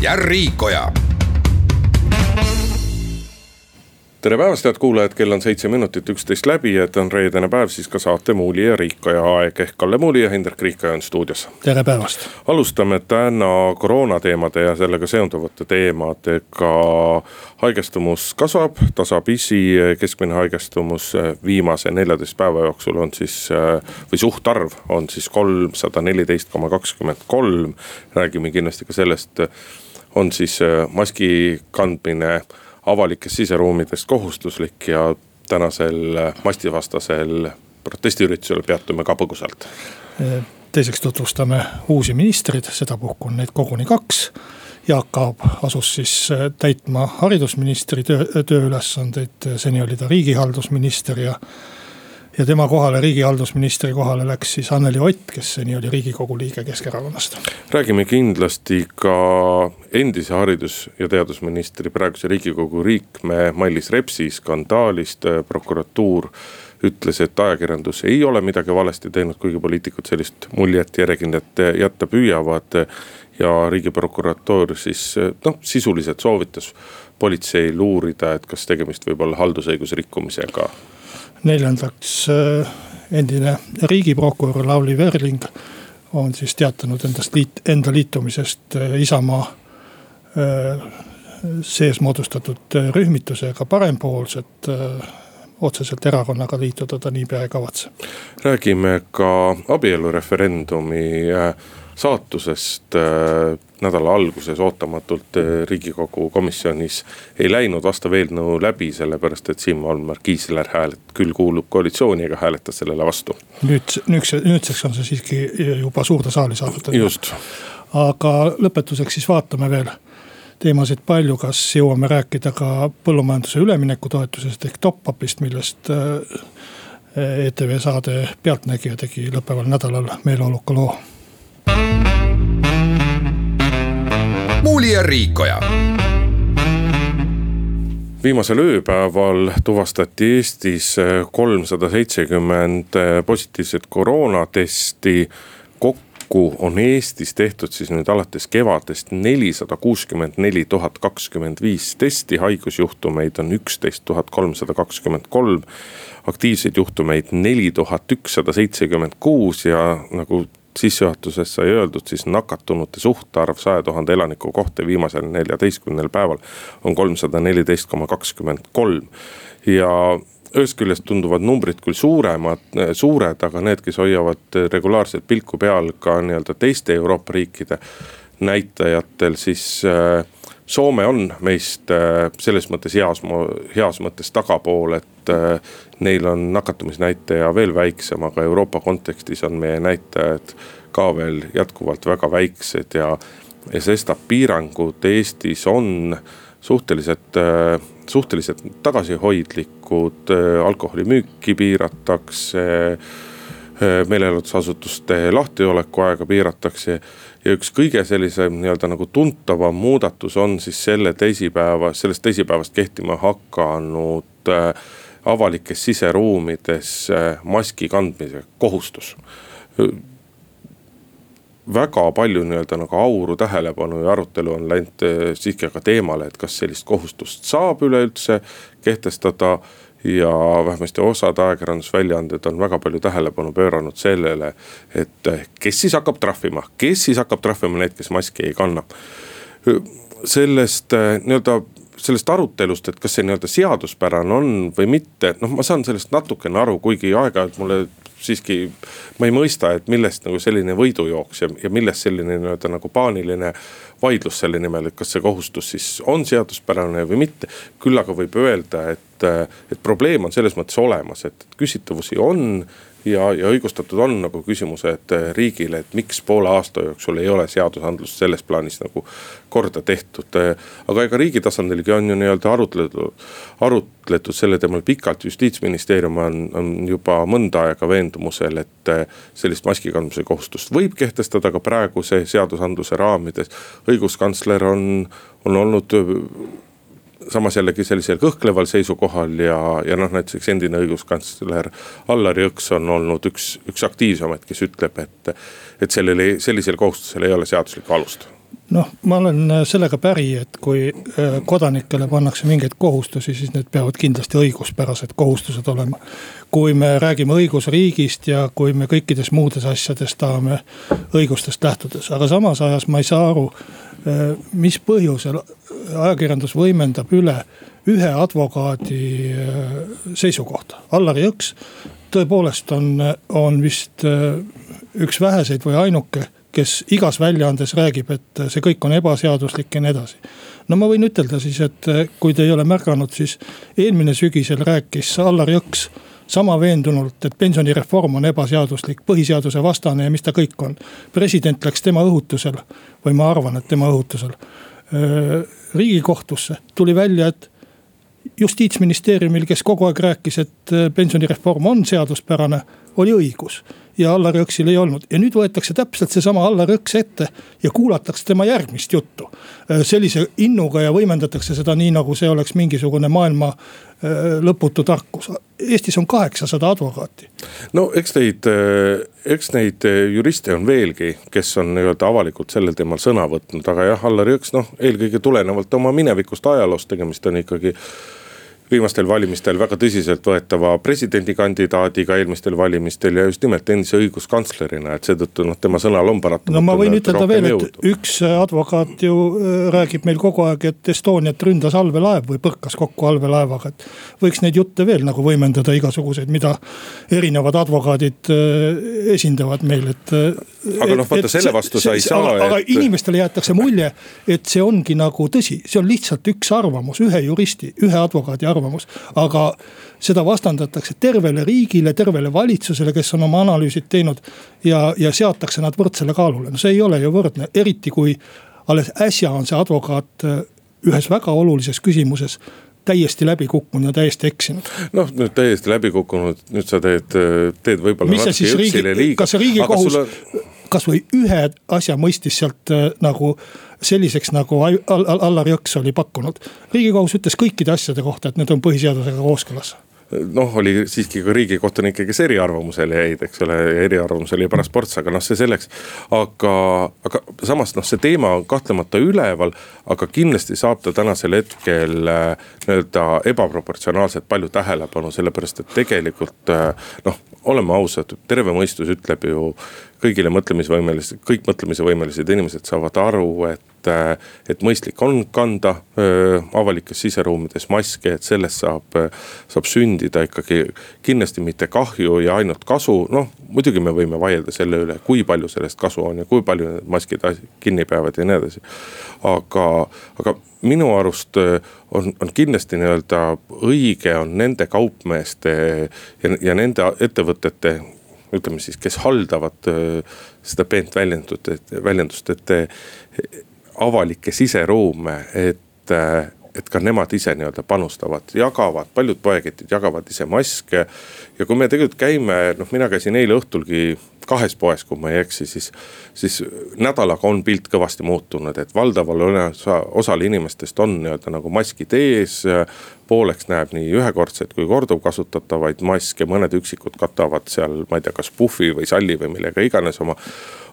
ja Riikoja tere päevast, head kuulajad, kell on seitse minutit üksteist läbi, et on reedene päev, siis ka saate Muuli ja Riikoja aeg ehk Kalle Muuli ja Hindrek Riikoja on stuudios. tere päevast. alustame täna koroonateemade ja sellega seonduvate teemadega. haigestumus kasvab tasapisi, keskmine haigestumus viimase neljateist päeva jooksul on siis või suhtarv on siis kolmsada neliteist koma kakskümmend kolm. räägime kindlasti ka sellest, on siis maski kandmine avalikes siseruumides kohustuslik ja tänasel mastivastasel protestiüritusel peatume ka põgusalt. teiseks tutvustame uusi ministreid, sedapuhku on neid koguni kaks. Jaak Aab asus siis täitma haridusministri töö, tööülesandeid, seni oli ta riigihaldusminister ja ja tema kohale, riigihaldusministri kohale läks siis Anneli Ott, kes seni oli riigikogu liige Keskerakonnast. räägime kindlasti ka endise haridus- ja teadusministri, praeguse riigikogu liikme Mailis Repsi skandaalist, prokuratuur ütles, et ajakirjandus ei ole midagi valesti teinud, kuigi poliitikud sellist muljet järjekindlalt jätta püüavad. ja riigiprokuratuur siis noh, sisuliselt soovitas politseil uurida, et kas tegemist võib olla haldusõiguse rikkumisega neljandaks endine riigiprokurör Lavly Perling on siis teatanud endast liit, enda liitumisest Isamaa sees moodustatud rühmitusega Parempoolsed. otseselt erakonnaga liituda ta niipea ei kavatse. räägime ka abielureferendumi saatusest nädala alguses ootamatult riigikogu komisjonis ei läinud vastav eelnõu läbi, sellepärast et Siim Valmar Kiisler häälet-, küll kuulub koalitsiooni, aga hääletas sellele vastu. nüüd, nüüdse, nüüdseks on see siiski juba suurde saali saadud. just. aga lõpetuseks siis vaatame veel teemasid palju, kas jõuame rääkida ka põllumajanduse üleminekutoetusest ehk top-up'ist, millest ETV saade Pealtnägija tegi lõppeval nädalal meeleoluka loo Muuli ja Riikoja. viimasel ööpäeval tuvastati Eestis kolmsada seitsekümmend positiivset koroonatesti. kokku on Eestis tehtud siis nüüd alates kevadest nelisada kuuskümmend neli tuhat kakskümmend viis testi, haigusjuhtumeid on üksteist tuhat kolmsada kakskümmend kolm. aktiivseid juhtumeid neli tuhat ükssada seitsekümmend kuus ja nagu sissejuhatuses sai öeldud, siis nakatunute suhtarv saja tuhande elaniku kohta viimasel neljateistkümnel päeval on kolmsada neliteist koma kakskümmend kolm. ja ühest küljest tunduvad numbrid küll suuremad, suured, aga need, kes hoiavad regulaarselt pilku peal ka nii-öelda teiste Euroopa riikide näitajatel, siis äh, Soome on meist äh, selles mõttes heas, heas mõttes tagapool, et äh, neil on nakatumisnäitaja veel väiksem, aga Euroopa kontekstis on meie näitajad ka veel jätkuvalt väga väiksed ja. ja sestap piirangud Eestis on suhteliselt, äh, suhteliselt tagasihoidlikud, alkoholimüüki piiratakse meelelahutusasutuste lahtioleku aega piiratakse ja üks kõige sellisem nii-öelda nagu tuntavam muudatus on siis selle teisipäeva, sellest teisipäevast kehtima hakanud äh, avalikes siseruumides äh, maski kandmise kohustus. Väga palju nii-öelda nagu auru, tähelepanu ja arutelu on läinud äh, siiski aga teemale, et kas sellist kohustust saab üleüldse kehtestada ja vähemasti osad ajakirjandusväljaanded on väga palju tähelepanu pööranud sellele, et kes siis hakkab trahvima, kes siis hakkab trahvima neid, kes maski ei kanna. sellest nii-öelda sellest arutelust, et kas see nii-öelda seaduspärane on või mitte, noh, ma saan sellest natukene aru, kuigi aeg-ajalt mulle siiski. ma ei mõista, et millest nagu selline võidujooks ja, ja millest selline nii-öelda nagu paaniline vaidlus selle nimel, et kas see kohustus siis on seaduspärane või mitte. küll aga võib öelda, et, et probleem on selles mõttes olemas, et küsitavusi on ja, ja õigustatud on nagu küsimused riigile, et miks poole aasta jooksul ei ole seadusandlust selles plaanis nagu korda tehtud. aga ega riigi tasandilgi on ju nii-öelda arutletud, arutletud selle teemal pikalt, justiitsministeerium on, on juba mõnda aega veendumusel, et sellist maski kandmise kohustust võib kehtestada ka praeguse seadusandluse raamides. õiguskantsler on, on olnud samas jällegi sellisel kõhkleval seisukohal ja, ja noh, näiteks endine õiguskantsler Allar Jõks on olnud üks, üks aktiivsemaid, kes ütleb, et, et sellel, sellisel kohustusel ei ole seaduslikku alust noh, ma olen sellega päri, et kui äh, kodanikele pannakse mingeid kohustusi, siis need peavad kindlasti õiguspärased kohustused olema. kui me räägime õigusriigist ja kui me kõikides muudes asjades tahame õigustest lähtudes, aga samas ajas ma ei saa aru mis põhjusel ajakirjandus võimendab üle ühe advokaadi äh, seisukohta. Allar Jõks tõepoolest on, on vist äh, üks väheseid või ainuke, kes igas väljaandes räägib, et see kõik on ebaseaduslik ja nii edasi. no ma võin ütelda siis, et kui te ei ole märganud, siis eelmine sügisel rääkis Allar Jõks sama veendunult, et pensionireform on ebaseaduslik, põhiseaduse vastane ja mis ta kõik on. president läks tema õhutusel või ma arvan, et tema õhutusel riigikohtusse, tuli välja, et justiitsministeeriumil, kes kogu aeg rääkis, et pensionireform on seaduspärane, oli õigus ja Allar Jõksil ei olnud. ja nüüd võetakse täpselt seesama Allar Jõks ette ja kuulatakse tema järgmist juttu. Äh, sellise innuga ja võimendatakse seda nii, nagu see oleks mingisugune maailma äh, lõputu tarkus. Eestis on kaheksasada advokaati. no eks neid, äh, eks neid juriste on veelgi, kes on nii-öelda avalikult sellel teemal sõna võtnud, aga jah, Allar Jõks noh, eelkõige tulenevalt oma minevikust ajaloost, tegemist on ikkagi viimastel valimistel väga tõsiseltvõetava presidendikandidaadiga eelmistel valimistel ja just nimelt endise õiguskantslerina, et seetõttu noh, tema sõnal on paratamatult. no ma võin ütelda veel, et üks advokaat ju äh, räägib meil kogu aeg, et Estoniat ründas allveelaev või põrkas kokku allveelaevaga, et. võiks neid jutte veel nagu võimendada igasuguseid, mida erinevad advokaadid äh, esindavad meil, et. Äh, aga noh, vaata selle vastu sa ei saa. aga, aga et... inimestele jäetakse mulje, et see ongi nagu tõsi, see on lihtsalt üks arvamus, ühe juristi, ühe advokaadi arvamus arvamus. aga seda vastandatakse tervele riigile, tervele valitsusele, kes on oma analüüsid teinud. ja, ja seatakse nad võrdsele kaalule, no see ei ole ju võrdne, eriti kui alles äsja on see advokaat äh, ühes väga olulises küsimuses täiesti läbi kukkunud ja täiesti eksinud. noh, nüüd täiesti läbi kukkunud, nüüd sa teed, teed võib-olla natuke Jõksile liiga. kas riigikohus sulle... kasvõi ühe asja mõistis sealt äh, nagu selliseks nagu Allar Jõks oli pakkunud. riigikohus ütles kõikide asjade kohta, et need on põhiseadusega kooskõlas noh, oli siiski ka riigikohtunikke, kes eriarvamusele jäid, eks ole, eriarvamus oli paras ports, aga noh, see selleks. aga, aga samas noh, see teema on kahtlemata üleval, aga kindlasti saab ta tänasel hetkel äh, nii-öelda ebaproportsionaalselt palju tähelepanu, sellepärast et tegelikult äh, noh, oleme ausad, terve mõistus ütleb ju kõigile mõtlemisvõimelised, kõik mõtlemisvõimelised inimesed saavad aru, et et mõistlik on kanda öö, avalikes siseruumides maske, et sellest saab, saab sündida ikkagi kindlasti mitte kahju ja ainult kasu. noh, muidugi me võime vaielda selle üle, kui palju sellest kasu on ja kui palju need maskid kinni peavad ja nii edasi. aga, aga minu arust on, on kindlasti nii-öelda õige on nende kaupmeeste ja, ja nende ettevõtete ütleme siis, kes haldavad seda peent väljendust, et väljendust, et avalikke siseruume, et et ka nemad ise nii-öelda panustavad, jagavad, paljud poeketid jagavad ise maske. ja kui me tegelikult käime, noh, mina käisin eile õhtulgi kahes poes, kui ma ei eksi, siis, siis nädalaga on pilt kõvasti muutunud, et valdaval osa, osal inimestest on nii-öelda nagu maskid ees. pooleks näeb nii ühekordseid kui korduvkasutatavaid maske, mõned üksikud katavad seal, ma ei tea, kas puhvi või salli või millega iganes oma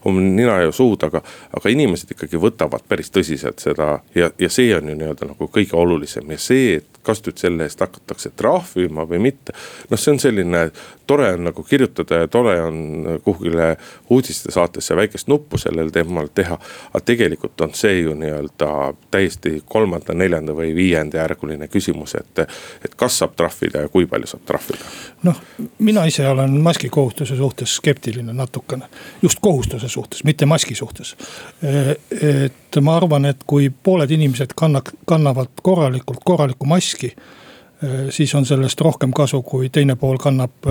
oma nina ja suud, aga, aga inimesed ikkagi võtavad päris tõsiselt seda ja, ja see on ju nii-öelda nagu kõige olulisem ja see, et kas nüüd selle eest hakatakse trahvima või mitte. noh, see on selline, tore on nagu kirjutada ja tore on kuhugile uudistesaatesse väikest nuppu sellel teemal teha. aga tegelikult on see ju nii-öelda täiesti kolmanda, neljanda või viiendajärguline küsimus, et, et kas saab trahvida ja kui palju saab trahvida. noh, mina ise olen maskikohustuse suhtes skeptiline natukene, just kohustuse suhtes, mitte maski suhtes. et ma arvan, et kui pooled inimesed kannak-, kannavad korralikult korralikku maski siis on sellest rohkem kasu, kui teine pool kannab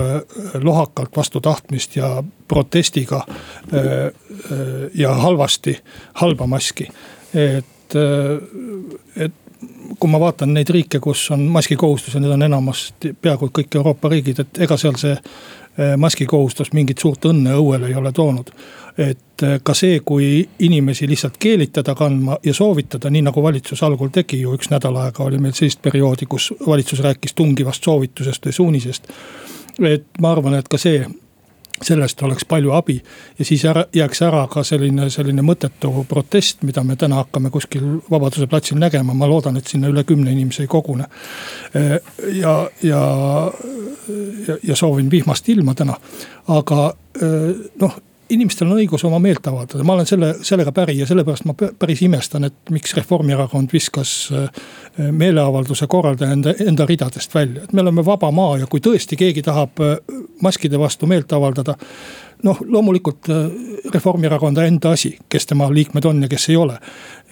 lohakalt vastu tahtmist ja protestiga ja halvasti halba maski. et, et kui ma vaatan neid riike, kus on maskikohustus ja need on enamasti peaaegu kõik Euroopa riigid, et ega seal see maskikohustus mingit suurt õnne õuele ei ole toonud et äh, ka see, kui inimesi lihtsalt keelitada kandma ja soovitada, nii nagu valitsus algul tegi ju üks nädal aega oli meil sellist perioodi, kus valitsus rääkis tungivast soovitusest või suunisest. et ma arvan, et ka see sellest oleks palju abi ja siis ära, jääks ära ka selline, selline mõttetu protest, mida me täna hakkame kuskil Vabaduse platsil nägema, ma loodan, et sinna üle kümne inimese ei kogune. Äh, ja, ja, ja, ja soovin vihmast ilma täna, aga äh, noh inimestel on õigus oma meelt avaldada, ma olen selle, sellega päri ja sellepärast ma päris imestan, et miks Reformierakond viskas äh, meeleavalduse korraldaja enda, enda ridadest välja, et me oleme vaba maa ja kui tõesti keegi tahab äh, maskide vastu meelt avaldada noh, loomulikult äh, Reformierakonna enda asi, kes tema liikmed on ja kes ei ole.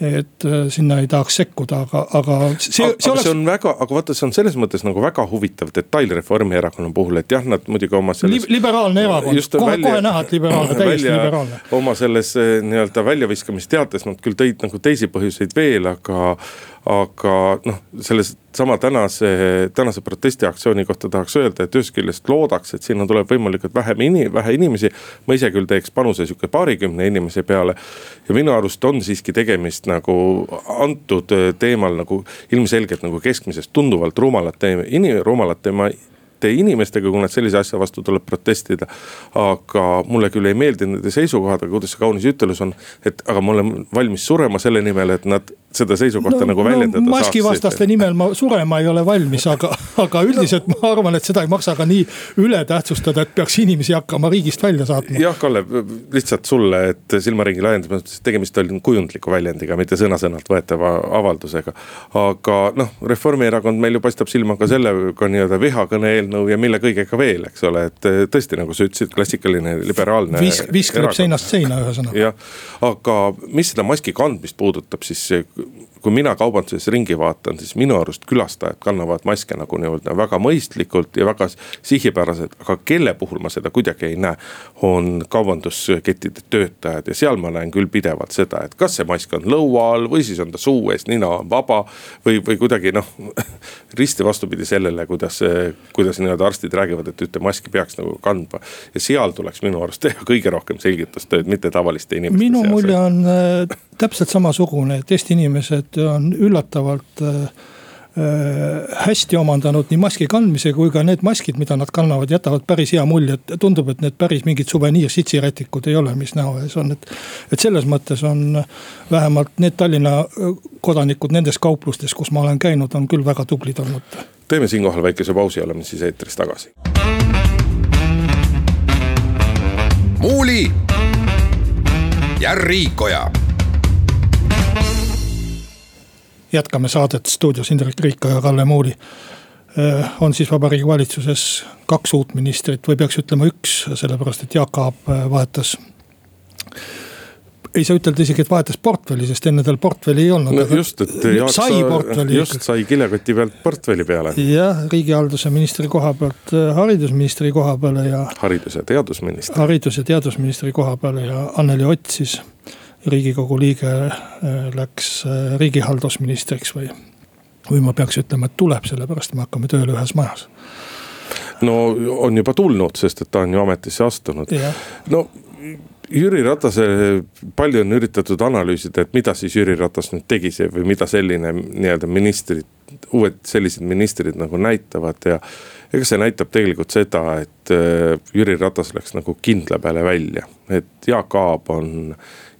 Et äh, sinna ei tahaks sekkuda, aga, aga see, see aga oleks. see on väga, aga vaata, see on selles mõttes nagu väga huvitav detail Reformierakonna puhul, et jah, nad muidugi oma selles Li. liberaalne erakond, kohe, kohe näha, et liberaalne, täiesti välja, liberaalne. oma selles äh, nii-öelda väljaviskamisteates nad küll tõid nagu teisi põhjuseid veel, aga aga noh, selles sama tänase, tänase protestiaktsiooni kohta tahaks öelda, et ühest küljest loodaks, et sinna tuleb võimalikult vähem ini-, vähe inimesi. ma ise küll teeks panuse sihuke paarikümne inimese peale. ja minu arust on siiski tegemist nagu antud teemal nagu ilmselgelt nagu keskmisest tunduvalt rumalate, rumalate inimestega, kui nad sellise asja vastu tuleb protestida. aga mulle küll ei meeldi nende seisukohad, aga kuidas see kaunis ütelus on, et aga ma olen valmis surema selle nimel, et nad seda seisukohta no, nagu väljendada no, maskivastaste nimel ma surema ei ole valmis, aga, aga üldiselt ma arvan, et seda ei maksa ka nii üle tähtsustada, et peaks inimesi hakkama riigist välja saatma. jah, Kalle, lihtsalt sulle, et silmaringi laiendamiseks tegemist oli kujundliku väljendiga, mitte sõna-sõnalt võetava avaldusega. aga noh, Reformierakond meil ju paistab silma ka sellega nii-öelda vihakõne eelnõu ja mille kõigega veel, eks ole, et tõesti, nagu sa ütlesid, klassikaline liberaalne. visk, viskleb seinast seina ühesõnaga. jah, aga mis seda maski kandmist puudutab, siis kui mina kaubanduses ringi vaatan, siis minu arust külastajad kannavad maske nagu nii-öelda väga mõistlikult ja väga sihipäraselt, aga kelle puhul ma seda kuidagi ei näe. on kaubanduskettide töötajad ja seal ma näen küll pidevalt seda, et kas see mask on lõua all või siis on ta suu ees, nina on vaba. või, või kuidagi noh, risti vastupidi sellele, kuidas, kuidas nii-öelda arstid räägivad, et ühte maski peaks nagu kandma. ja seal tuleks minu arust teha kõige rohkem selgitustööd, mitte tavaliste inimeste minu mulje on täpselt samasugune, et Eesti inimesed on üllatavalt äh, äh, hästi omandanud nii maski kandmise kui ka need maskid, mida nad kannavad, jätavad päris hea mulje, et tundub, et need päris mingid suveniir-sitsirätikud ei ole, mis näo ees on, et. et selles mõttes on vähemalt need Tallinna kodanikud nendes kauplustes, kus ma olen käinud, on küll väga tublid olnud. teeme siinkohal väikese pausi, oleme siis eetris tagasi. muuli ja Riikoja jätkame saadet stuudios Indrek Riiko ja Kalle Muuli. Äh, on siis vabariigi valitsuses kaks uut ministrit või peaks ütlema üks, sellepärast et Jaak Aab äh, vahetas ei saa ütelda isegi, et vahetas portfelli, sest enne tal portfelli ei olnud no,. just, et Jaak sai portfelli. just sai kilekoti pealt portfelli peale. jah, riigihalduse ministri koha pealt äh, haridusministri koha peale ja. haridus- ja teadusministri. haridus- ja teadusministri koha peale ja Anneli Ott siis riigikogu liige äh, läks äh, riigihaldusministriks või. või ma peaks ütlema, et tuleb, sellepärast me hakkame tööle ühes majas. no on juba tulnud, sest et ta on ju ametisse astunud. no Jüri Ratase, palju on üritatud analüüsida, et mida siis Jüri Ratas nüüd tegi see või mida selline nii-öelda ministrid, uued sellised ministrid nagu näitavad ja. ega see näitab tegelikult seda, et äh, Jüri Ratas läks nagu kindla peale välja, et Jaak Aab on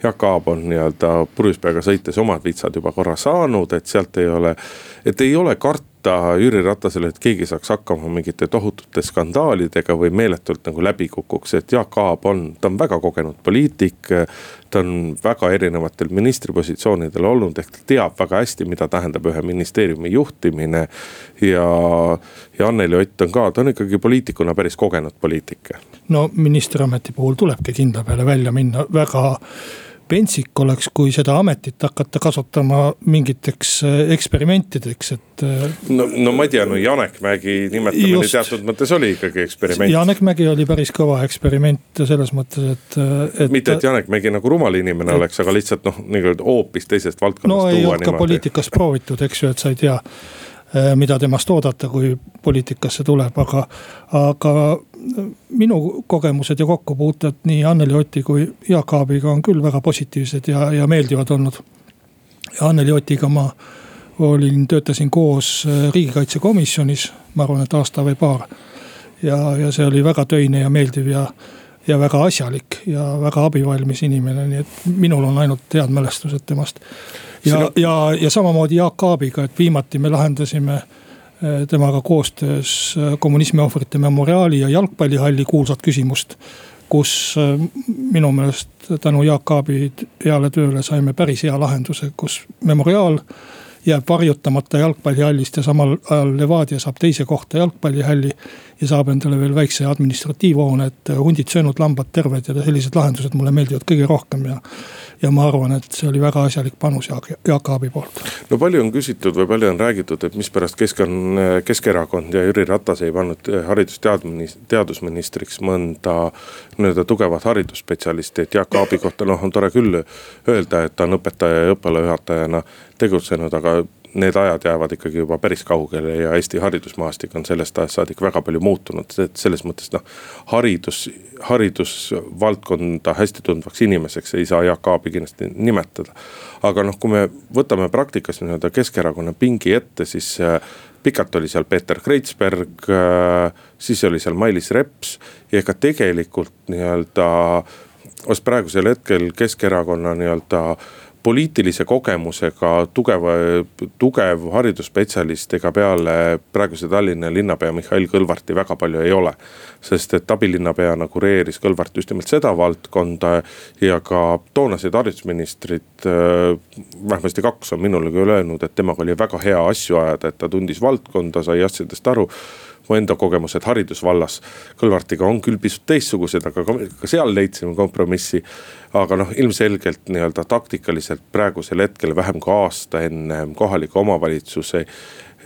Jaak Aab on nii-öelda purjus peaga sõites omad vitsad juba korra saanud, et sealt ei ole, et ei ole karta Jüri Ratasele, et keegi saaks hakkama mingite tohutute skandaalidega või meeletult nagu läbi kukuks, et Jaak Aab on, ta on väga kogenud poliitik. ta on väga erinevatel ministripositsioonidel olnud, ehk ta teab väga hästi, mida tähendab ühe ministeeriumi juhtimine. ja, ja Anneli Ott on ka, ta on ikkagi poliitikuna päris kogenud poliitik. no ministriameti puhul tulebki kindla peale välja minna väga pentsik oleks, kui seda ametit hakata kasutama mingiteks äh, eksperimentideks, et. Äh, no, no ma ei tea, no Janek Mägi nimetamine just, teatud mõttes oli ikkagi eksperiment. Janek Mägi oli päris kõva eksperiment selles mõttes, et, et. mitte, et Janek Mägi nagu rumal inimene et, oleks, aga lihtsalt noh, nii-öelda hoopis teisest valdkonnast. no ei olnud ka poliitikas proovitud, eks ju, et sa ei tea Äh, mida temast oodata, kui poliitikasse tuleb, aga, aga minu kogemused ja kokkupuuted nii Anneli Oti kui Jaak Aabiga on küll väga positiivsed ja, ja meeldivad olnud. Anneli Otiga ma olin, töötasin koos äh, riigikaitsekomisjonis, ma arvan, et aasta või paar. ja, ja see oli väga töine ja meeldiv ja, ja väga asjalik ja väga abivalmis inimene, nii et minul on ainult head mälestused temast ja, ja, ja samamoodi Jaak Aabiga, et viimati me lahendasime eh, temaga koostöös eh, kommunismi ohvrite memoriaali ja jalgpallihalli kuulsat küsimust. kus eh, minu meelest tänu Jaak Aabi heale tööle saime päris hea lahenduse, kus memoriaal jääb varjutamata jalgpallihallist ja samal ajal Levadia saab teise kohta jalgpallihalli. ja saab endale veel väikse administratiivhoone, et hundid söönud, lambad terved ja sellised lahendused mulle meeldivad kõige rohkem ja ja ma arvan, et see oli väga asjalik panus Jaak, Jaak Aabi poolt. no palju on küsitud või palju on räägitud, et mispärast Kesk on, Keskerakond ja Jüri Ratas ei pannud haridus- teadusministriks mõnda nii-öelda tugevat haridusspetsialisti, et Jaak Aabi kohta noh, on tore küll öelda, et ta on õpetaja ja õppealajuhatajana tegutsenud, aga need ajad jäävad ikkagi juba päris kaugele ja Eesti haridusmaastik on sellest ajast saadik väga palju muutunud, et selles mõttes noh. haridus, haridusvaldkonda hästi tundvaks inimeseks ei saa Jaak Aabi kindlasti nimetada. aga noh, kui me võtame praktikas nii-öelda Keskerakonna pingi ette, siis äh, pikalt oli seal Peeter Kreitsberg, äh, siis oli seal Mailis Reps ja ega tegelikult nii-öelda. praegusel hetkel Keskerakonna nii-öelda poliitilise kogemusega tugeva, tugev haridusspetsialist ega peale praeguse Tallinna linnapea Mihhail Kõlvarti väga palju ei ole. sest et abilinnapeana kureeris Kõlvart just nimelt seda valdkonda ja ka toonased haridusministrid, äh, vähemasti kaks on minule küll öelnud, et temaga oli väga hea asju ajada, et ta tundis valdkonda, sai asjadest aru mu enda kogemused haridusvallas Kõlvartiga on küll pisut teistsugused, aga ka, ka seal leidsime kompromissi. aga noh, ilmselgelt nii-öelda taktikaliselt praegusel hetkel vähem kui aasta enne kohaliku omavalitsuse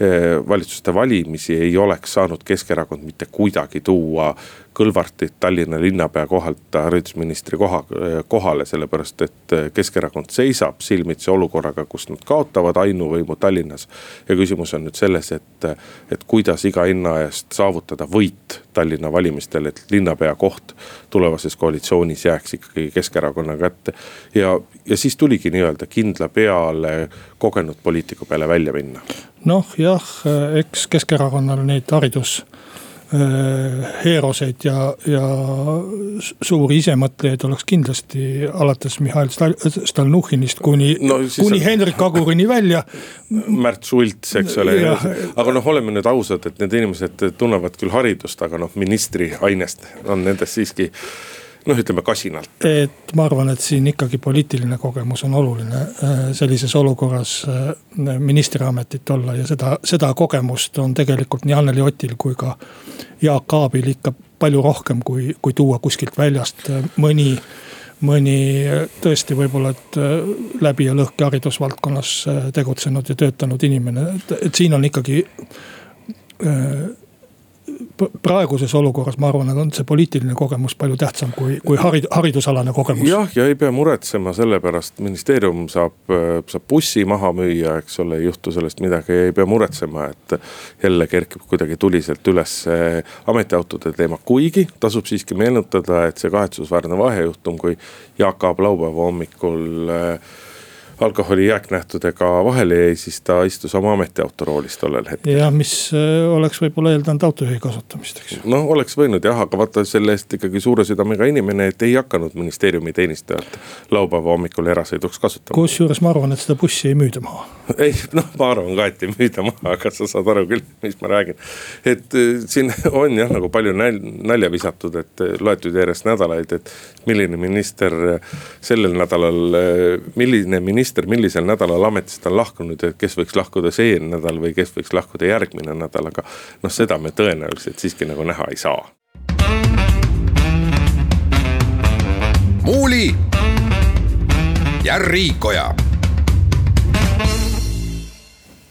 Eh, valitsuste valimisi ei oleks saanud Keskerakond mitte kuidagi tuua Kõlvartit Tallinna linnapea kohalt haridusministri koha, kohale, sellepärast et Keskerakond seisab silmitsi olukorraga, kus nad kaotavad ainuvõimu Tallinnas. ja küsimus on nüüd selles, et, et kuidas iga hinna eest saavutada võit Tallinna valimistel, et linnapea koht tulevases koalitsioonis jääks ikkagi Keskerakonna kätte. ja, ja siis tuligi nii-öelda kindla peale kogenud poliitiku peale välja minna noh jah, eks Keskerakonnal neid haridus heeroseid ja, ja suuri isemõtlejaid oleks kindlasti alates Mihhail Stalnuhhinist kuni no,, kuni on... Hendrik Agurini välja. Märt Sults, eks ole, aga noh, oleme nüüd ausad, et need inimesed tunnevad küll haridust, aga noh, ministri ainest on nendest siiski noh, ütleme kasinalt. et ma arvan, et siin ikkagi poliitiline kogemus on oluline äh, sellises olukorras äh, ministriametit olla ja seda, seda kogemust on tegelikult nii Anneli Otil kui ka Jaak Aabil ikka palju rohkem, kui, kui tuua kuskilt väljast äh, mõni mõni tõesti võib-olla, et läbi ja lõhki haridusvaldkonnas tegutsenud ja töötanud inimene, et, et siin on ikkagi praeguses olukorras, ma arvan, on see poliitiline kogemus palju tähtsam kui, kui harid-, haridusalane kogemus. jah, ja ei pea muretsema selle pärast, ministeerium saab, saab bussi maha müüa, eks ole, ei juhtu sellest midagi, ei pea muretsema, et. jälle kerkib kuidagi tuliselt üles ametiautode teema, kuigi tasub siiski meenutada, et see kahetsusväärne vahejuhtum, kui Jaak Aab laupäeva hommikul äh, alkoholi jääknähtudega vahele jäi, siis ta istus oma ametiauto roolis tollel hetkel. jah, mis äh, oleks võib-olla eeldanud autojuhi kasutamist, eks. noh, oleks võinud jah, aga vaata selle eest ikkagi suure südamega inimene, et ei hakanud ministeeriumi teenistujat laupäeva hommikul erasõiduks kasutama. kusjuures ma arvan, et seda bussi ei müüda maha. ei noh, ma arvan ka, et ei müüda maha, aga sa saad aru küll, mis ma räägin. et äh, siin on jah, nagu palju nalja visatud, et äh, loetud järjest nädalaid, et milline minister sellel nädalal, milline minister minister millisel nädalal ametist on lahkunud ja kes võiks lahkuda see nädal või kes võiks lahkuda järgmine nädal, aga noh, seda me tõenäoliselt siiski nagu näha ei saa. muuli ja Riikoja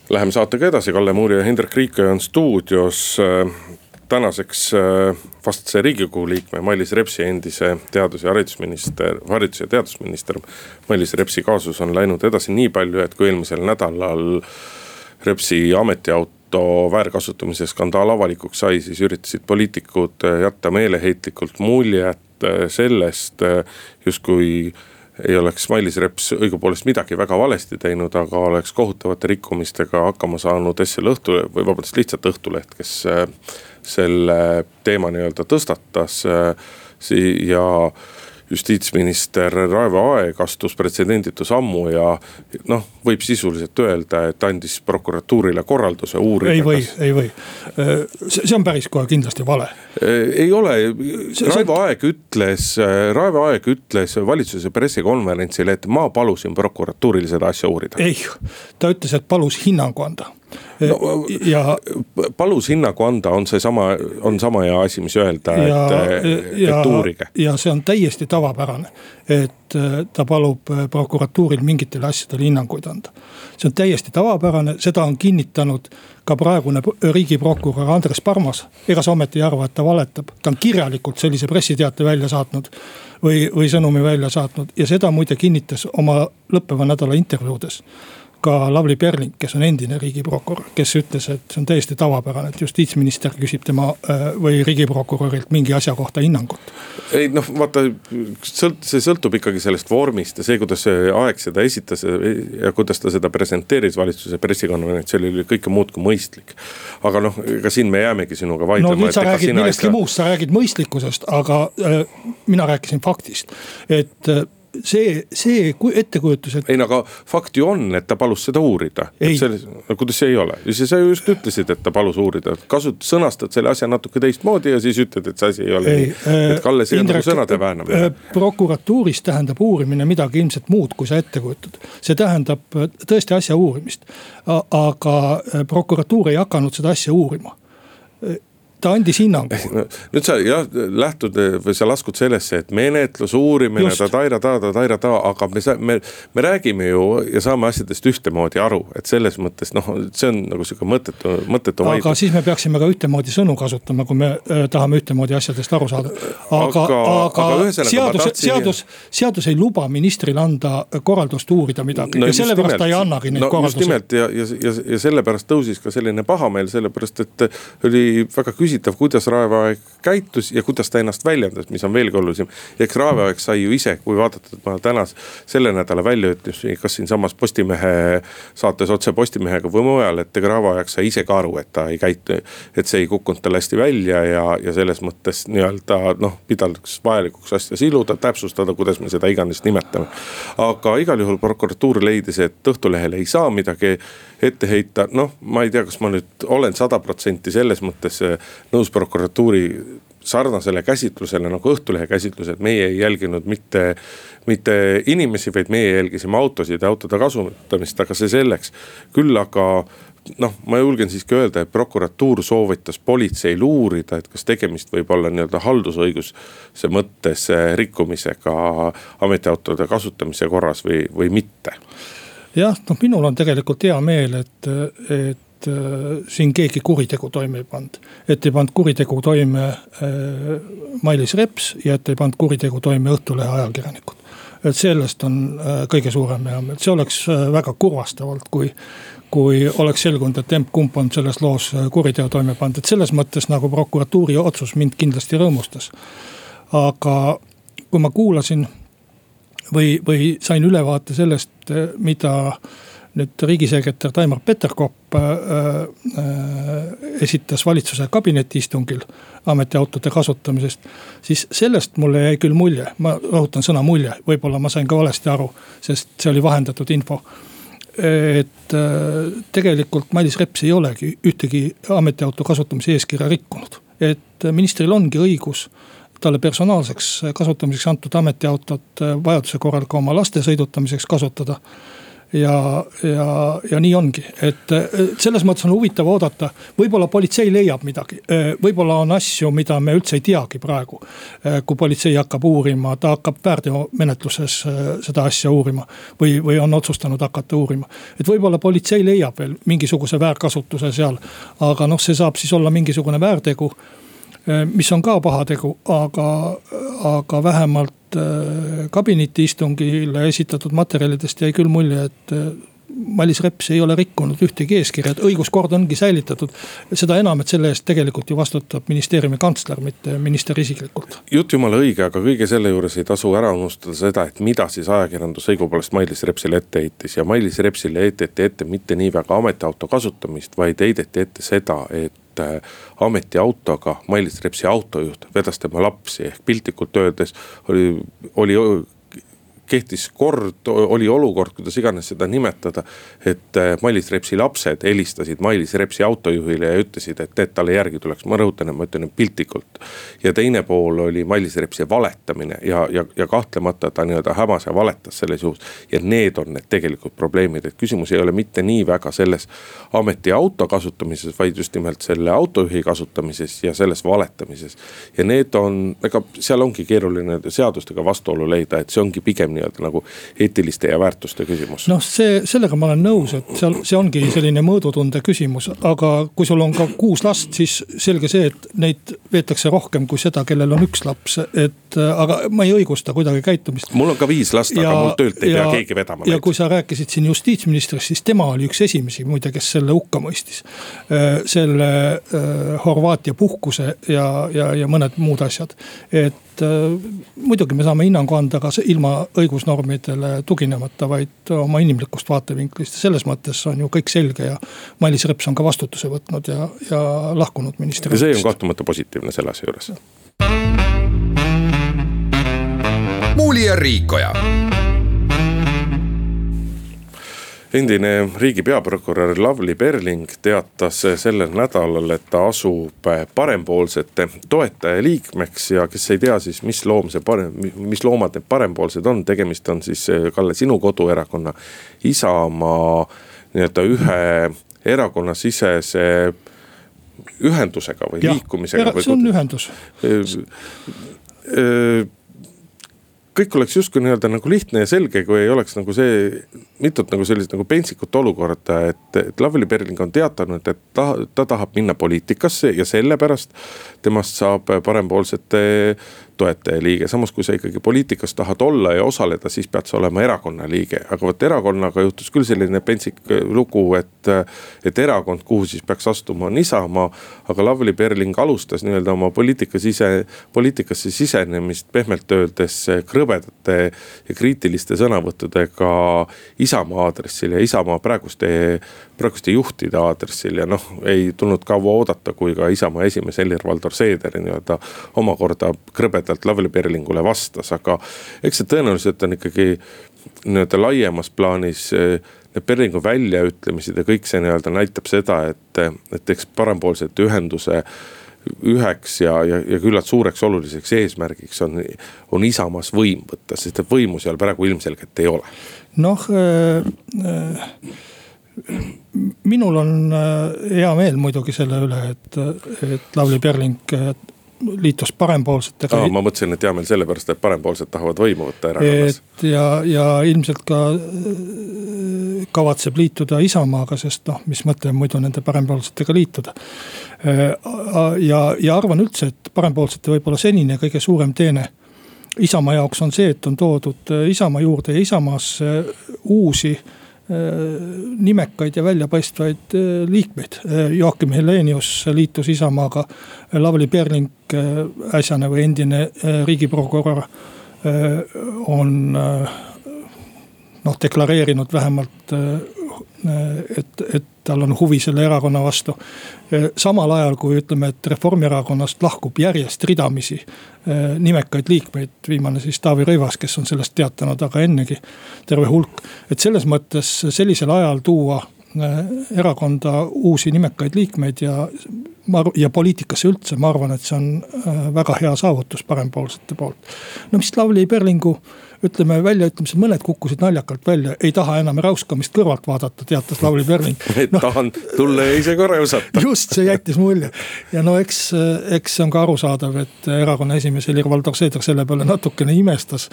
Läheme saatega edasi, Kalle Muuri ja Hendrik Riikoja on stuudios. Tänaseks vastase riigikogu liikme Mailis Repsi endise teadus- ja haridusminister, haridus- ja teadusminister. Mailis Repsi kaasus on läinud edasi nii palju, et kui eelmisel nädalal Repsi ametiauto väärkasutamise skandaal avalikuks sai, siis üritasid poliitikud jätta meeleheitlikult muljet sellest, justkui ei oleks Mailis Reps õigupoolest midagi väga valesti teinud, aga oleks kohutavate rikkumistega hakkama saanud SL Õhtuleht või vabandust, lihtsalt Õhtuleht, kes äh, selle teema nii-öelda tõstatas. Äh, ja justiitsminister Raivo Aeg astus pretsedenditu sammu ja noh, võib sisuliselt öelda, et andis prokuratuurile korralduse uurida. ei või, ei või, see on päris kohe kindlasti vale. ei ole, Raivo Aeg ütles, Raivo Aeg ütles valitsuse pressikonverentsil, et ma palusin prokuratuuril seda asja uurida. ei, ta ütles, et palus hinnangu anda no, ja. palus hinnangu anda, on seesama, on sama hea asi, mis öelda, et, et uurige. ja see on täiesti tavapärane, et äh, ta palub äh, prokuratuuril mingitele asjadele hinnanguid anda. see on täiesti tavapärane, seda on kinnitanud ka praegune riigiprokurör Andres Parmas. ega sa ometi ei arva, et ta valetab, ta on kirjalikult sellise pressiteate välja saatnud või, või sõnumi välja saatnud ja seda muide kinnitas oma lõppeva nädala intervjuudes ka Lavly Perling, kes on endine riigiprokurör, kes ütles, et see on täiesti tavapärane, et justiitsminister küsib tema äh, või riigiprokurörilt mingi asja kohta hinnangut. ei noh, vaata sõlt-, see sõltub ikkagi sellest vormist ja see, kuidas see aeg seda esitas ja kuidas ta seda presenteeris valitsuse pressikonverentsil oli kõike muud kui mõistlik. aga noh, ega siin me jäämegi sinuga vaidlema. no nüüd sa räägid millestki muust, sa räägid mõistlikkusest, aga äh, mina rääkisin faktist, et äh, see, see ettekujutus, et. ei no aga fakt ju on, et ta palus seda uurida. kuidas see ei ole, sa just ütlesid, et ta palus uurida, kasut-, sõnastad selle asja natuke teistmoodi ja siis ütled, et see asi ei ole ei, nii. et Kalle, see on nagu sõnade väänamine. Äh, prokuratuuris tähendab uurimine midagi ilmselt muud, kui sa ette kujutad. see tähendab äh, tõesti asja uurimist, aga äh, prokuratuur ei hakanud seda asja uurima ta andis hinnangu nüüd sa jah lähtud või sa laskud sellesse, et menetlus, uurimine, ta-taira-ta, aga me, me, me räägime ju ja saame asjadest ühtemoodi aru, et selles mõttes noh, see on nagu sihuke mõttetu, mõttetu vaidlus. aga siis me peaksime ka ühtemoodi sõnu kasutama, kui me äh, tahame ühtemoodi asjadest aru saada. aga, aga, aga, aga seadus, seadus, seadus ei luba ministril anda korraldust uurida midagi no, ja sellepärast ta ei annagi neid no, korraldusi. just nimelt ja, ja, ja, ja sellepärast tõusis ka selline pahameel, sellepärast et oli väga küsitav küsitav, kuidas Raivo Aeg käitus ja kuidas ta ennast väljendas, mis on veelgi olulisem. eks Raivo Aeg sai ju ise, kui vaadata tema tänase, selle nädala väljaütlusi, kas siinsamas Postimehe saates Otse Postimehega või mujal, et ega Raivo Aeg sai ise ka aru, et ta ei käitu. et see ei kukkunud tal hästi välja ja, ja selles mõttes nii-öelda noh, pidades vajalikuks asja siluda, täpsustada, kuidas me seda iganes nimetame. aga igal juhul prokuratuur leidis, et Õhtulehele ei saa midagi ette heita, noh, ma ei tea, kas ma nüüd olen sada protsenti selles mõttes nõus prokuratuuri sarnasele käsitlusele nagu Õhtulehe käsitlus, et meie ei jälginud mitte, mitte inimesi, vaid meie jälgisime autosid ja autode kasutamist, aga see selleks. küll aga noh, ma julgen siiski öelda, et prokuratuur soovitas politseil uurida, et kas tegemist võib olla nii-öelda haldusõiguse mõttes rikkumisega ametiautode kasutamise korras või, või mitte jah, noh minul on tegelikult hea meel, et, et äh, siin keegi kuritegu toime ei pannud. et ei pannud kuritegu toime äh, Mailis Reps ja et ei pannud kuritegu toime Õhtulehe ajakirjanikud. et sellest on äh, kõige suurem hea meel, see oleks väga kurvastavalt, kui kui oleks selgunud, et emb-kumb on selles loos kuriteo toime pannud, et selles mõttes nagu prokuratuuri otsus mind kindlasti rõõmustas. aga kui ma kuulasin või, või sain ülevaate sellest, mida nüüd riigisekretär Taimar Peterkop äh, äh, esitas valitsuse kabinetiistungil ametiautode kasutamisest. siis sellest mulle jäi küll mulje, ma rõhutan sõna mulje, võib-olla ma sain ka valesti aru, sest see oli vahendatud info. et äh, tegelikult Mailis Reps ei olegi ühtegi ametiauto kasutamise eeskirja rikkunud, et ministril ongi õigus talle personaalseks kasutamiseks antud ametiautot äh, vajaduse korral ka oma laste sõidutamiseks kasutada. Ja, ja, ja nii ongi, et selles mõttes on huvitav oodata, võib-olla politsei leiab midagi. võib-olla on asju, mida me üldse ei teagi praegu. kui politsei hakkab uurima, ta hakkab väärteomenetluses seda asja uurima või, või on otsustanud hakata uurima. et võib-olla politsei leiab veel mingisuguse väärkasutuse seal, aga noh, see saab siis olla mingisugune väärtegu mis on ka pahategu, aga, aga vähemalt äh, kabinetiistungile esitatud materjalidest jäi küll mulje, et äh, Mailis Reps ei ole rikkunud ühtegi eeskirja, et õiguskord ongi säilitatud. seda enam, et selle eest tegelikult ju vastutab ministeeriumi kantsler, mitte minister isiklikult. jutt jumala õige, aga kõige selle juures ei tasu ära unustada seda, et mida siis ajakirjandus õigupoolest Mailis Repsile ette heitis ja Mailis Repsile heideti ette mitte nii väga ametiauto kasutamist, vaid heideti ette seda, et et äh, ametiautoga Mailis Repsi autojuht vedas tema lapsi ehk piltlikult öeldes oli, oli kehtis kord, oli olukord, kuidas iganes seda nimetada. et äh, Mailis Repsi lapsed helistasid Mailis Repsi autojuhile ja ütlesid, et teed talle järgi tuleks, ma rõhutan, et ma ütlen piltlikult. ja teine pool oli Mailis Repsi valetamine ja, ja, ja kahtlemata ta nii-öelda hämas ja valetas selles juhus. ja need on need tegelikud probleemid, et küsimus ei ole mitte nii väga selles ametiauto kasutamises, vaid just nimelt selle autojuhi kasutamises ja selles valetamises. ja need on, ega seal ongi keeruline seadustega vastuolu leida, et see ongi pigem nii-öelda nagu eetiliste ja väärtuste küsimus. noh, see, sellega ma olen nõus, et seal, see ongi selline mõõdutunde küsimus, aga kui sul on ka kuus last, siis selge see, et neid veetakse rohkem kui seda, kellel on üks laps, et aga ma ei õigusta kuidagi käitumist. mul on ka viis last, aga mul töölt ei ja, pea keegi vedama. ja kui sa rääkisid siin justiitsministrist, siis tema oli üks esimesi muide, kes selle hukka mõistis. Äh, selle äh, Horvaatia puhkuse ja, ja, ja mõned muud asjad, et et äh, muidugi me saame hinnangu anda ka ilma õigusnormidele tuginemata, vaid oma inimlikust vaatevinklist ja selles mõttes on ju kõik selge ja. Mailis Reps on ka vastutuse võtnud ja, ja lahkunud ministeeriumist. see on kahtlemata positiivne selle asja juures. muuli ja Riikoja endine riigi peaprokurör Lavly Perling teatas sellel nädalal, et ta asub parempoolsete toetajaliikmeks ja kes ei tea, siis mis loom see parem, mis loomad need parempoolsed on, tegemist on siis Kalle sinu koduerakonna Isamaa nii-öelda ühe erakonnasisese ühendusega või ja, liikumisega. see on ühendus kõik oleks justkui nii-öelda nagu lihtne ja selge, kui ei oleks nagu see mitut nagu sellist nagu pentsikut olukorda, et, et Lavly Perling on teatanud, et ta, ta tahab minna poliitikasse ja sellepärast temast saab parempoolsete toetajaliige, samas kui sa ikkagi poliitikas tahad olla ja osaleda, siis pead sa olema erakonna liige. aga vot erakonnaga juhtus küll selline pentsik lugu, et, et erakond, kuhu siis peaks astuma, on Isamaa. aga Lavly Perling alustas nii-öelda oma poliitika sise, poliitikasse sisenemist pehmelt öeldes krõbedate ja kriitiliste sõnavõttudega Isamaa aadressil ja Isamaa praeguste, praeguste juhtide aadressil ja noh, ei tulnud kaua oodata, kui ka Isamaa esimees Helir-Valdor Seeder nii-öelda omakorda krõbedalt Lavly Perlingule vastas, aga eks see tõenäoliselt on ikkagi nii-öelda laiemas plaanis need Perlingu väljaütlemised ja kõik see nii-öelda näitab seda, et, et eks parempoolsete ühenduse üheks ja, ja, ja küllalt suureks oluliseks eesmärgiks on, on Isamaas võim võtta, sest et võimu seal praegu ilmselgelt ei ole. Noh äh, äh, minul on äh, hea meel muidugi selle üle, et, et Lavly Perling äh, liitus parempoolsetega. ma mõtlesin, et hea meel sellepärast, et parempoolsed tahavad võimu võtta erakonnas. ja, ja ilmselt ka kavatseb liituda Isamaaga, sest noh, mis mõte on muidu nende parempoolsetega liituda. ja, ja arvan üldse, et parempoolsete võib-olla senine kõige suurem teene Isamaa jaoks on see, et on toodud äh, Isamaa juurde ja Isamaasse uusi äh, nimekaid ja väljapaistvaid äh, liikmeid. Joakim Helenius liitus Isamaaga, Lavly Perling, äsjane või endine riigiprokurör on noh, deklareerinud vähemalt et, et tal on huvi selle erakonna vastu. samal ajal kui ütleme, et Reformierakonnast lahkub järjest ridamisi nimekaid liikmeid, viimane siis Taavi Rõivas, kes on sellest teatanud, aga ennegi terve hulk. et selles mõttes sellisel ajal tuua erakonda uusi nimekaid liikmeid ja ja poliitikasse üldse, ma arvan, et see on väga hea saavutus parempoolsete poolt. no mis Lavly Perlingu ütleme väljaütlemised, mõned kukkusid naljakalt välja, ei taha enam räuskamist kõrvalt vaadata, teatas Lavly Perling no,. tahan tulla ja ise ka räusata. just, see jättis mulje ja no eks, eks see on ka arusaadav, et erakonna esimees Helir-Valdor Seeder selle peale natukene imestas.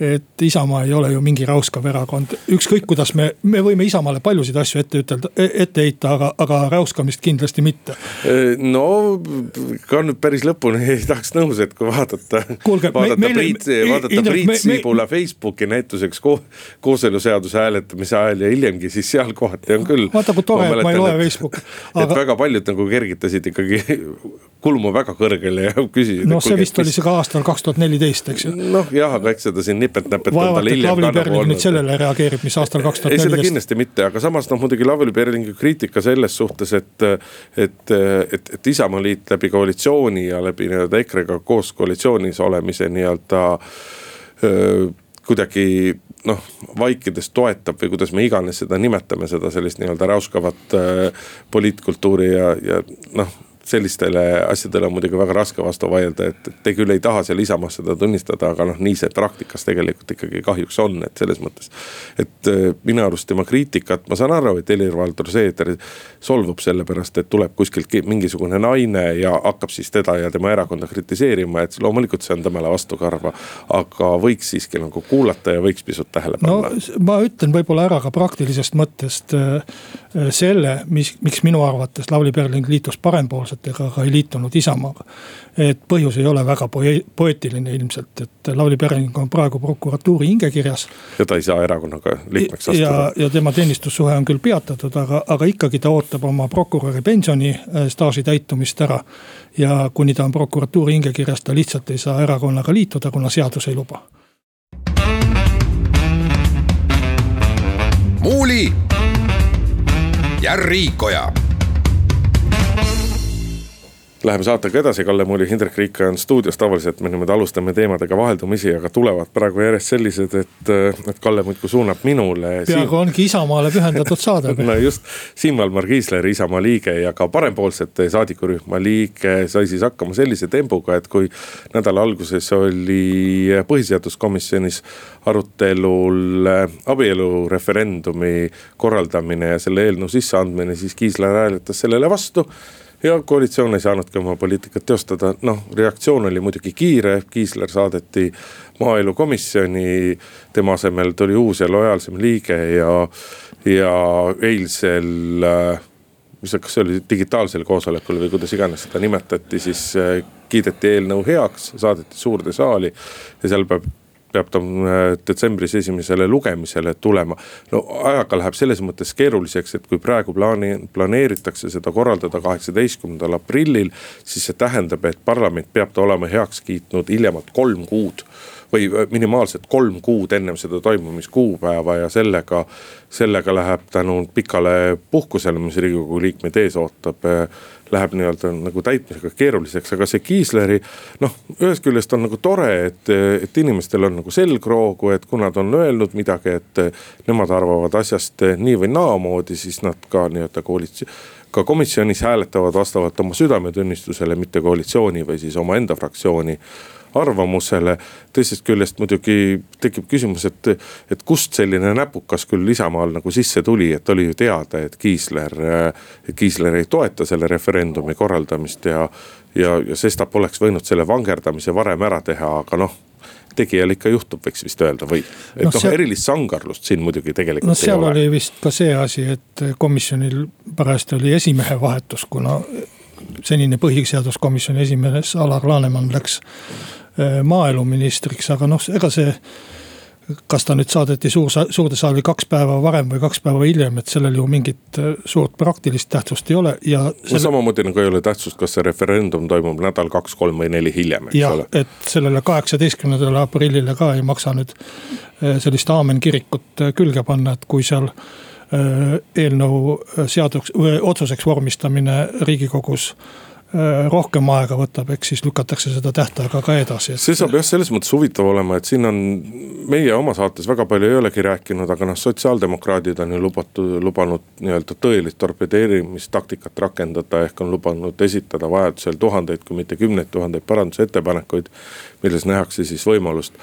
Et Isamaa ei ole ju mingi räuskav erakond, ükskõik kuidas me, me võime Isamaale paljusid asju ette ütelda, ette heita, aga, aga räuskamist kindlasti mitte. no ka nüüd päris lõpuni ei tahaks nõus, et kui vaadata, vaadata me, Priit, vaadata Priit Sibula Facebooki näituseks ko, kooseluseaduse hääletamise ajal ja hiljemgi, siis seal kohati on küll. vaata kui tore, et ma ei loe Facebooki. Aga... et väga paljud nagu kergitasid ikkagi kulmu väga kõrgele ja küsisid. noh, see vist oli see ka aastal kaks tuhat neliteist, eks ju. noh, jah, aga eks seda siin nipet-näpet. vaevalt, et Lavly Perling nüüd sellele reageerib, mis aastal kaks tuhat neliteist. ei, seda kindlasti mitte, aga samas noh, muidugi Lavly Perlingi kriitika selles suhtes, et, et, et, et Isamaaliit läbi koalitsiooni ja läbi nii-öelda EKRE-ga koos koalitsioonis olemise nii-öelda kuidagi noh, vaikides toetab või kuidas me iganes seda nimetame, seda sellist nii-öelda räuskavat äh, poliitkultuuri ja, ja noh sellistele asjadele on muidugi väga raske vastu vaielda, et te küll ei taha seal Isamaas seda tunnistada, aga noh, nii see praktikas tegelikult ikkagi kahjuks on, et selles mõttes. et äh, minu arust tema kriitikat, ma saan aru, et Helir-Valdor Seeder solvub sellepärast, et tuleb kuskilt mingisugune naine ja hakkab siis teda ja tema erakonda kritiseerima, et loomulikult see on temale vastukarva. aga võiks siiski nagu kuulata ja võiks pisut tähele panna. no ma ütlen võib-olla ära ka praktilisest mõttest äh, selle, mis, miks minu arvates Lavly Perling liitus parempoolselt liikmetega, aga ei liitunud Isamaaga. et põhjus ei ole väga poe-, poeetiline ilmselt, et Lavly Perling on praegu prokuratuuri hingekirjas. ja ta ei saa erakonnaga liikmeks astuda. ja, ja tema teenistussuhe on küll peatatud, aga, aga ikkagi ta ootab oma prokuröri pensioni äh, staaži täitumist ära. ja kuni ta on prokuratuuri hingekirjas, ta lihtsalt ei saa erakonnaga liituda, kuna seadus ei luba. muuli ja Riikoja Läheme saatega edasi, Kalle Muuli, Hindrek Riik on stuudios, tavaliselt me niimoodi alustame teemadega vaheldumisi, aga tulevad praegu järjest sellised, et, et Kalle muudkui suunab minule. peaaegu Siim... ongi Isamaale pühendatud saade no just, Siim Valmar Kiisler, Isamaa liige ja ka parempoolsete saadikurühma liige sai siis hakkama sellise tembuga, et kui nädala alguses oli põhiseaduskomisjonis arutelul abielureferendumi korraldamine ja selle eelnõu sisseandmine, siis Kiisler hääletas sellele vastu ja koalitsioon ei saanudki oma poliitikat teostada, noh reaktsioon oli muidugi kiire, Kiisler saadeti maaelukomisjoni. tema asemel tuli uus ja lojaalsem liige ja, ja eilsel mis see, kas see oli digitaalsel koosolekul või kuidas iganes seda nimetati, siis äh, kiideti eelnõu heaks, saadeti suurde saali ja seal peab peab ta äh, detsembris esimesele lugemisele tulema. no ajaga läheb selles mõttes keeruliseks, et kui praegu plaani, planeeritakse seda korraldada kaheksateistkümnendal aprillil. siis see tähendab, et parlament peab ta olema heaks kiitnud hiljemalt kolm kuud või äh, minimaalselt kolm kuud ennem seda toimumiskuupäeva ja sellega, sellega läheb tänu pikale puhkusele, mis riigikogu liikmeid ees ootab äh, läheb nii-öelda nagu täitmisega keeruliseks, aga see Kiisleri noh, ühest küljest on nagu tore, et, et inimestel on nagu selgroogu, et kui nad on öelnud midagi, et nemad arvavad asjast nii või naamoodi, siis nad ka nii-öelda koalitsioon ka komisjonis hääletavad vastavalt oma südametunnistusele, mitte koalitsiooni või siis omaenda fraktsiooni arvamusele. teisest küljest muidugi tekib küsimus, et, et kust selline näpukas küll Isamaal nagu sisse tuli, et oli ju teada, et Kiisler, Kiisler ei toeta selle referendumi korraldamist ja. ja, ja sestap oleks võinud selle vangerdamise varem ära teha, aga noh tegijal ikka juhtub, võiks vist öelda või, et noh no, seal... erilist sangarlust siin muidugi tegelikult no, ei ole. seal oli vist ka see asi, et komisjonil parajasti oli esimehe vahetus, kuna senine põhiseaduskomisjoni esimees Alar Laneman läks äh, maaeluministriks, aga noh, ega see kas ta nüüd saadeti suur, suurde saali kaks päeva varem või kaks päeva hiljem, et sellel ju mingit äh, suurt praktilist tähtsust ei ole ja selle.... no samamoodi nagu ei ole tähtsust, kas see referendum toimub nädal, kaks, kolm või neli hiljem, eks ja, ole. et sellele kaheksateistkümnendale aprillile ka ei maksa nüüd äh, sellist aamen-kirikut külge panna, et kui seal Äh, eelnõu äh, seaduks, otsuseks vormistamine riigikogus äh, rohkem aega võtab, eks siis lükatakse seda tähtaega ka edasi. see saab jah selles mõttes huvitav olema, et siin on, meie oma saates väga palju ei olegi rääkinud, aga noh, sotsiaaldemokraadid on ju lubatud, lubanud nii-öelda tõelist torpedeerimistaktikat rakendada. ehk on lubanud esitada vajadusel tuhandeid, kui mitte kümneid tuhandeid parandusettepanekuid, milles nähakse siis võimalust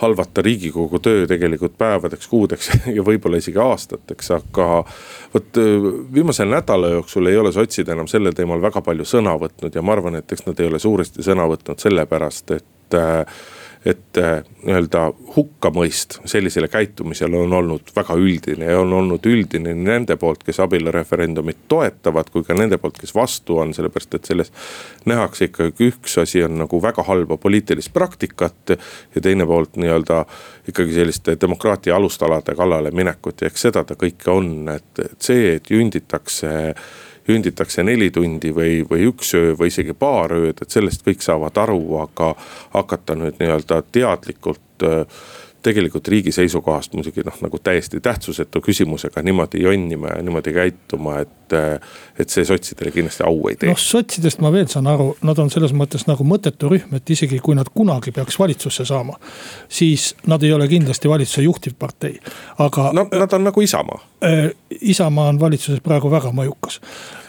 halvata riigikogu töö tegelikult päevadeks, kuudeks ja võib-olla isegi aastateks, aga. vot viimase nädala jooksul ei ole sotsid enam sellel teemal väga palju sõna võtnud ja ma arvan, et eks nad ei ole suuresti sõna võtnud sellepärast, et et äh, nii-öelda hukkamõist sellisele käitumisele on olnud väga üldine ja on olnud üldine nii nende poolt, kes abielureferendumit toetavad, kui ka nende poolt, kes vastu on, sellepärast et selles. nähakse ikkagi üks asi on nagu väga halba poliitilist praktikat ja teine poolt nii-öelda ikkagi selliste demokraatia alustalade kallale minekut ja eks seda ta kõike on, et, see, et junditakse künditakse neli tundi või, või üks öö või isegi paar ööd, et sellest kõik saavad aru, aga hakata nüüd nii-öelda teadlikult tegelikult riigi seisukohast muidugi noh, nagu täiesti tähtsusetu küsimusega niimoodi jonnima ja niimoodi käituma, et. Et see sotsidele kindlasti au ei tee. noh, sotsidest ma veel saan aru, nad on selles mõttes nagu mõttetu rühm, et isegi kui nad kunagi peaks valitsusse saama. siis nad ei ole kindlasti valitsuse juhtivpartei, aga. no nad on nagu Isamaa äh,. Isamaa on valitsuses praegu väga mõjukas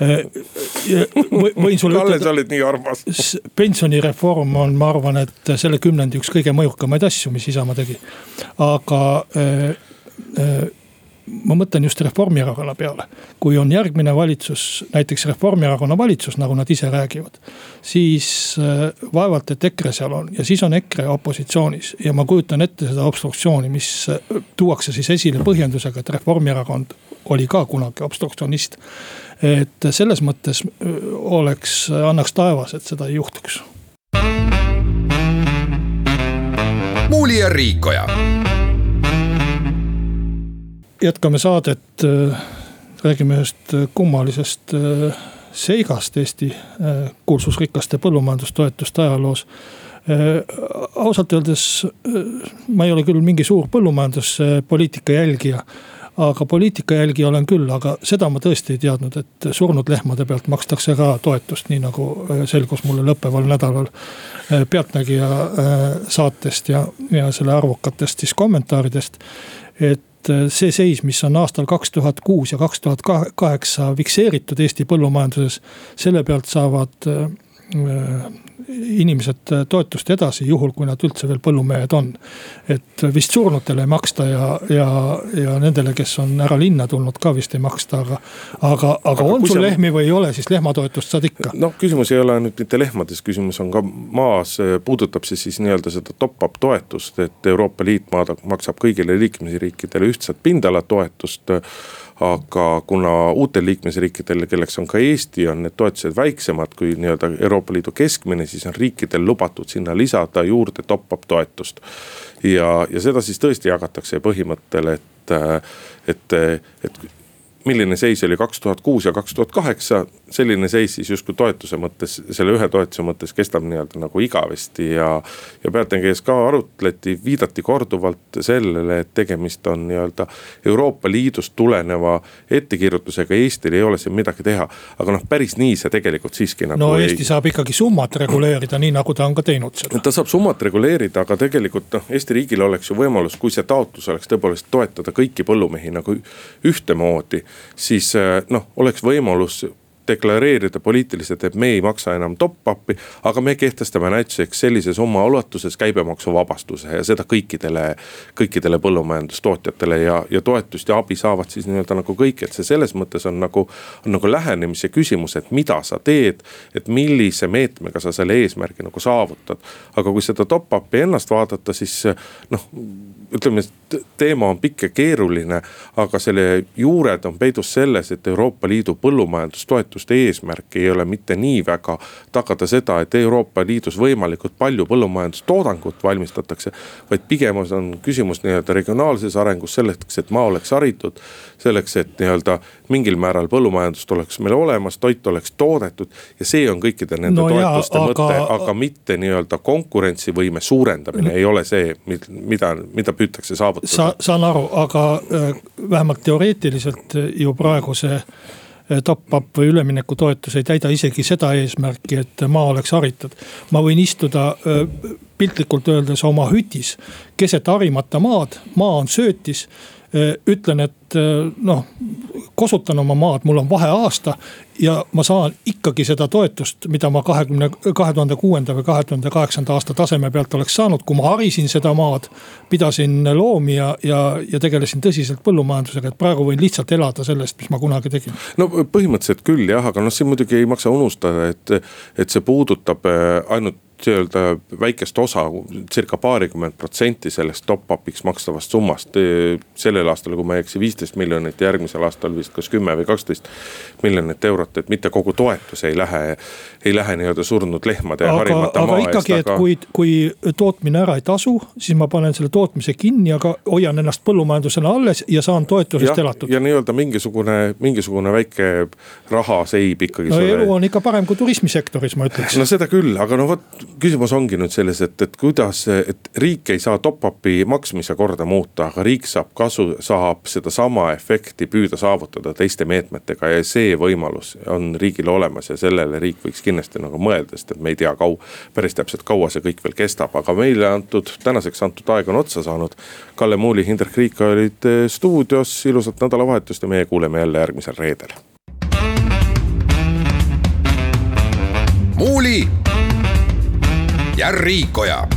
äh,. võin sulle Kalle, sa olid nii armas. pensionireform on, ma arvan, et selle kümnendi üks kõige mõjukamaid asju, mis Isamaa tegi aga äh, äh, ma mõtlen just Reformierakonna peale. kui on järgmine valitsus, näiteks Reformierakonna valitsus, nagu nad ise räägivad. siis äh, vaevalt, et EKRE seal on ja siis on EKRE opositsioonis ja ma kujutan ette seda obstruktsiooni, mis tuuakse siis esile põhjendusega, et Reformierakond oli ka kunagi obstruktsionist. et selles mõttes oleks, annaks taevas, et seda ei juhtuks Muuli ja Riikoja. Jätkame saadet, äh, räägime ühest kummalisest äh, seigast Eesti äh, kuulsusrikaste põllumajandustoetuste ajaloos ausalt öeldes ma ei ole küll mingi suur põllumajanduspoliitika jälgija aga poliitika jälgi olen küll, aga seda ma tõesti ei teadnud, et surnud lehmade pealt makstakse ka toetust, nii nagu äh, selgus mulle lõppeval nädalal. Äh, pealtnägija äh, saatest ja, ja selle arvukatest siis kommentaaridest. et see seis, mis on aastal kaks tuhat kuus ja kaks tuhat kaheksa fikseeritud Eesti põllumajanduses, selle pealt saavad inimesed toetust edasi, juhul kui nad üldse veel põllumehed on. et vist surnutele ei maksta ja, ja, ja nendele, kes on ära linna tulnud ka vist ei maksta, aga. aga, aga on sul sa... lehmi või ei ole, siis lehmatoetust saad ikka. noh, küsimus ei ole nüüd mitte lehmades, küsimus on ka maas, puudutab see siis nii-öelda seda top-up toetust, et Euroopa Liit maksab kõigile liikmesriikidele ühtset pindalatoetust aga kuna uutel liikmesriikidel, kelleks on ka Eesti, on need toetused väiksemad kui nii-öelda Euroopa Liidu keskmine, siis on riikidel lubatud sinna lisada juurde top-up toetust. ja, ja seda siis tõesti jagatakse põhimõttel, et, et, et milline seis oli kaks tuhat kuus ja kaks tuhat kaheksa, selline seis siis justkui toetuse mõttes, selle ühe toetuse mõttes kestab nii-öelda nagu igavesti ja. ja pealtnägijas ka arutleti, viidati korduvalt sellele, et tegemist on nii-öelda Euroopa Liidust tuleneva ettekirjutusega, Eestil ei ole siin midagi teha. aga noh, päris nii see tegelikult siiski nagu. no Eesti ei... saab ikkagi summat reguleerida, nii nagu ta on ka teinud seda. ta saab summat reguleerida, aga tegelikult noh, Eesti riigil oleks ju võimalus, kui see taotlus oleks tõepoolest toetada kõiki põllumehi nagu ühtemoodi siis eh, noh, oleks võimalus deklareerida poliitiliselt, et me ei maksa enam top-up'i. aga me kehtestame näituseks sellise summa ulatuses käibemaksuvabastuse ja seda kõikidele, kõikidele põllumajandustootjatele ja, ja toetust ja abi saavad siis nii-öelda nagu kõik, et see selles mõttes on nagu. on nagu lähenemise küsimus, et mida sa teed, et millise meetmega sa selle eesmärgi nagu saavutad. aga kui seda top-up'i ennast vaadata, siis noh ütleme, teema on pikk ja keeruline, aga selle juured on peidus selles, et Euroopa Liidu põllumajandustoetuste eesmärk ei ole mitte nii väga tagada seda, et Euroopa Liidus võimalikult palju põllumajandustoodangut valmistatakse. vaid pigem on küsimus nii-öelda regionaalses arengus selleks, et maa oleks haritud. selleks, et nii-öelda mingil määral põllumajandust oleks meil olemas, toit oleks toodetud ja see on kõikide nende no toetuste jaa, mõte aga..., aga mitte nii-öelda konkurentsivõime suurendamine mm. ei ole see, mida, mida püütakse saavutada. Sa, saan aru, aga äh, vähemalt teoreetiliselt ju praegu see äh, top-up või üleminekutoetus ei täida isegi seda eesmärki, et maa oleks haritud. ma võin istuda piltlikult öeldes oma hütis keset harimata maad, maa on söötis ütlen, et noh, kosutan oma maad, mul on vaheaasta ja ma saan ikkagi seda toetust, mida ma kahekümne, kahe tuhande kuuenda või kahe tuhande kaheksanda aasta taseme pealt oleks saanud, kui ma harisin seda maad. pidasin loomi ja, ja, ja tegelesin tõsiselt põllumajandusega, et praegu võin lihtsalt elada sellest, mis ma kunagi tegin. no põhimõtteliselt küll jah, aga noh, siin muidugi ei maksa unustada, et, et see puudutab ainult nii-öelda väikest osa, circa paarikümmend protsenti sellest top-up'iks makstavast summast. sellel aastal, kui ma ei eksi, viisteist miljonit, järgmisel aastal vist kas kümme või kaksteist miljonit eurot, et mitte kogu toetus ei lähe, ei lähe nii-öelda surnud lehmade ja harimata maa eest. aga ikkagi, et kui, kui tootmine ära ei tasu, siis ma panen selle tootmise kinni, aga hoian ennast põllumajandusena alles ja saan toetusest ja, elatud. ja nii-öelda mingisugune, mingisugune väike rahaseib ikkagi. no selle... elu on ikka parem kui turismisektoris, ma ütleks. no seda küll, aga no vot küsimus ongi nüüd selles, et, et kuidas, et riik ei saa top-up'i maksmise korda muuta, aga riik saab kasu, saab sedasama efekti püüda saavutada teiste meetmetega ja see võimalus on riigil olemas ja sellele riik võiks kindlasti nagu mõelda, sest et me ei tea kau-, päris täpselt kaua see kõik veel kestab, aga meile antud, tänaseks antud aeg on otsa saanud. Kalle Muuli, Hindrek Riik olid eh, stuudios, ilusat nädalavahetust ja meie kuuleme jälle järgmisel reedel. muuli ja Riikoja